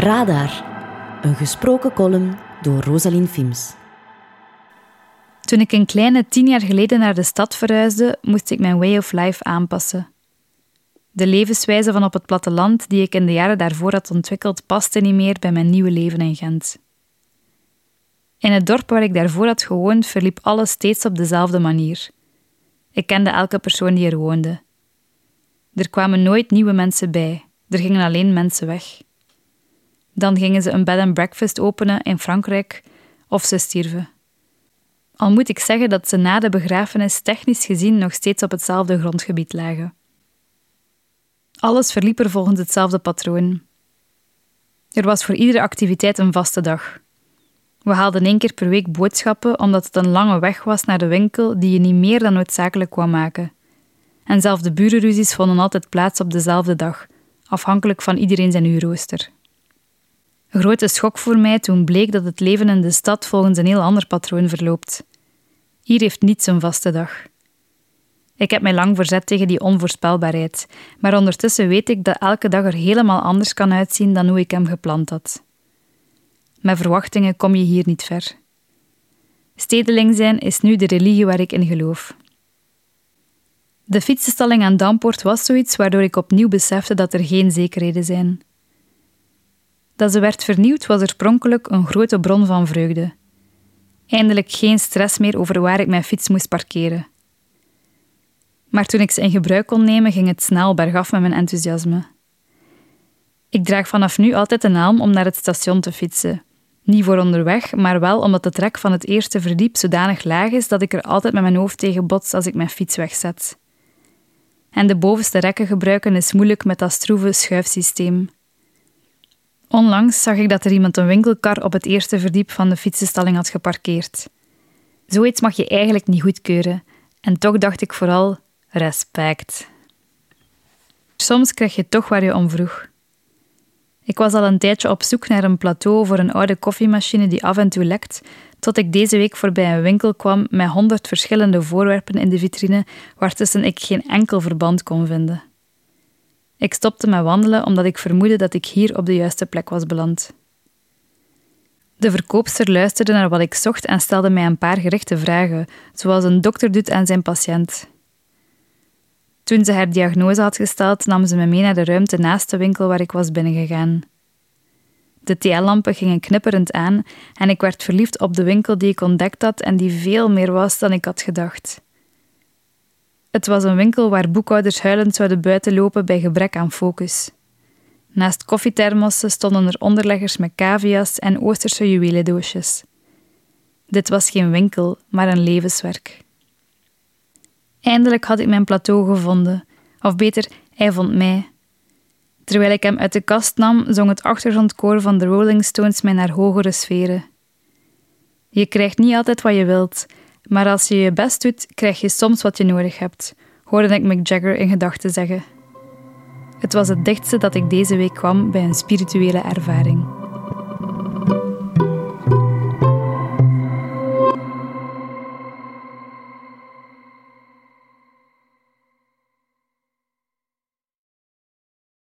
Radar, een gesproken column door Rosalien Fims. Toen ik een kleine tien jaar geleden naar de stad verhuisde, moest ik mijn way of life aanpassen. De levenswijze van op het platteland die ik in de jaren daarvoor had ontwikkeld, paste niet meer bij mijn nieuwe leven in Gent. In het dorp waar ik daarvoor had gewoond, verliep alles steeds op dezelfde manier. Ik kende elke persoon die er woonde. Er kwamen nooit nieuwe mensen bij, er gingen alleen mensen weg. Dan gingen ze een bed and breakfast openen in Frankrijk of ze stierven. Al moet ik zeggen dat ze na de begrafenis technisch gezien nog steeds op hetzelfde grondgebied lagen. Alles verliep er volgens hetzelfde patroon. Er was voor iedere activiteit een vaste dag. We haalden één keer per week boodschappen omdat het een lange weg was naar de winkel die je niet meer dan noodzakelijk kwam maken. En zelfs de burenruzies vonden altijd plaats op dezelfde dag, afhankelijk van iedereen zijn uurrooster. Een grote schok voor mij toen bleek dat het leven in de stad volgens een heel ander patroon verloopt. Hier heeft niets een vaste dag. Ik heb mij lang verzet tegen die onvoorspelbaarheid, maar ondertussen weet ik dat elke dag er helemaal anders kan uitzien dan hoe ik hem gepland had. Met verwachtingen kom je hier niet ver. Stedeling zijn is nu de religie waar ik in geloof. De fietsenstalling aan Dampoort was zoiets waardoor ik opnieuw besefte dat er geen zekerheden zijn. Dat ze werd vernieuwd was oorspronkelijk een grote bron van vreugde. Eindelijk geen stress meer over waar ik mijn fiets moest parkeren. Maar toen ik ze in gebruik kon nemen, ging het snel bergaf met mijn enthousiasme. Ik draag vanaf nu altijd een helm om naar het station te fietsen. Niet voor onderweg, maar wel omdat de trek van het eerste verdiep zodanig laag is dat ik er altijd met mijn hoofd tegen bots als ik mijn fiets wegzet. En de bovenste rekken gebruiken is moeilijk met dat stroeve schuifsysteem. Onlangs zag ik dat er iemand een winkelkar op het eerste verdiep van de fietsenstalling had geparkeerd. Zoiets mag je eigenlijk niet goedkeuren, en toch dacht ik vooral respect. Soms krijg je toch waar je om vroeg. Ik was al een tijdje op zoek naar een plateau voor een oude koffiemachine die af en toe lekt, tot ik deze week voorbij een winkel kwam met honderd verschillende voorwerpen in de vitrine waartussen ik geen enkel verband kon vinden. Ik stopte met wandelen omdat ik vermoedde dat ik hier op de juiste plek was beland. De verkoopster luisterde naar wat ik zocht en stelde mij een paar gerichte vragen, zoals een dokter doet aan zijn patiënt. Toen ze haar diagnose had gesteld, nam ze me mee naar de ruimte naast de winkel waar ik was binnengegaan. De TL-lampen gingen knipperend aan en ik werd verliefd op de winkel die ik ontdekt had en die veel meer was dan ik had gedacht. Het was een winkel waar boekhouders huilend zouden buitenlopen bij gebrek aan focus. Naast koffiethermossen stonden er onderleggers met cavia's en Oosterse juwelendoosjes. Dit was geen winkel, maar een levenswerk. Eindelijk had ik mijn plateau gevonden, of beter, hij vond mij. Terwijl ik hem uit de kast nam, zong het achtergrondkoor van de Rolling Stones mij naar hogere sferen. Je krijgt niet altijd wat je wilt, maar als je je best doet, krijg je soms wat je nodig hebt, hoorde ik Mick Jagger in gedachten zeggen. Het was het dichtste dat ik deze week kwam bij een spirituele ervaring.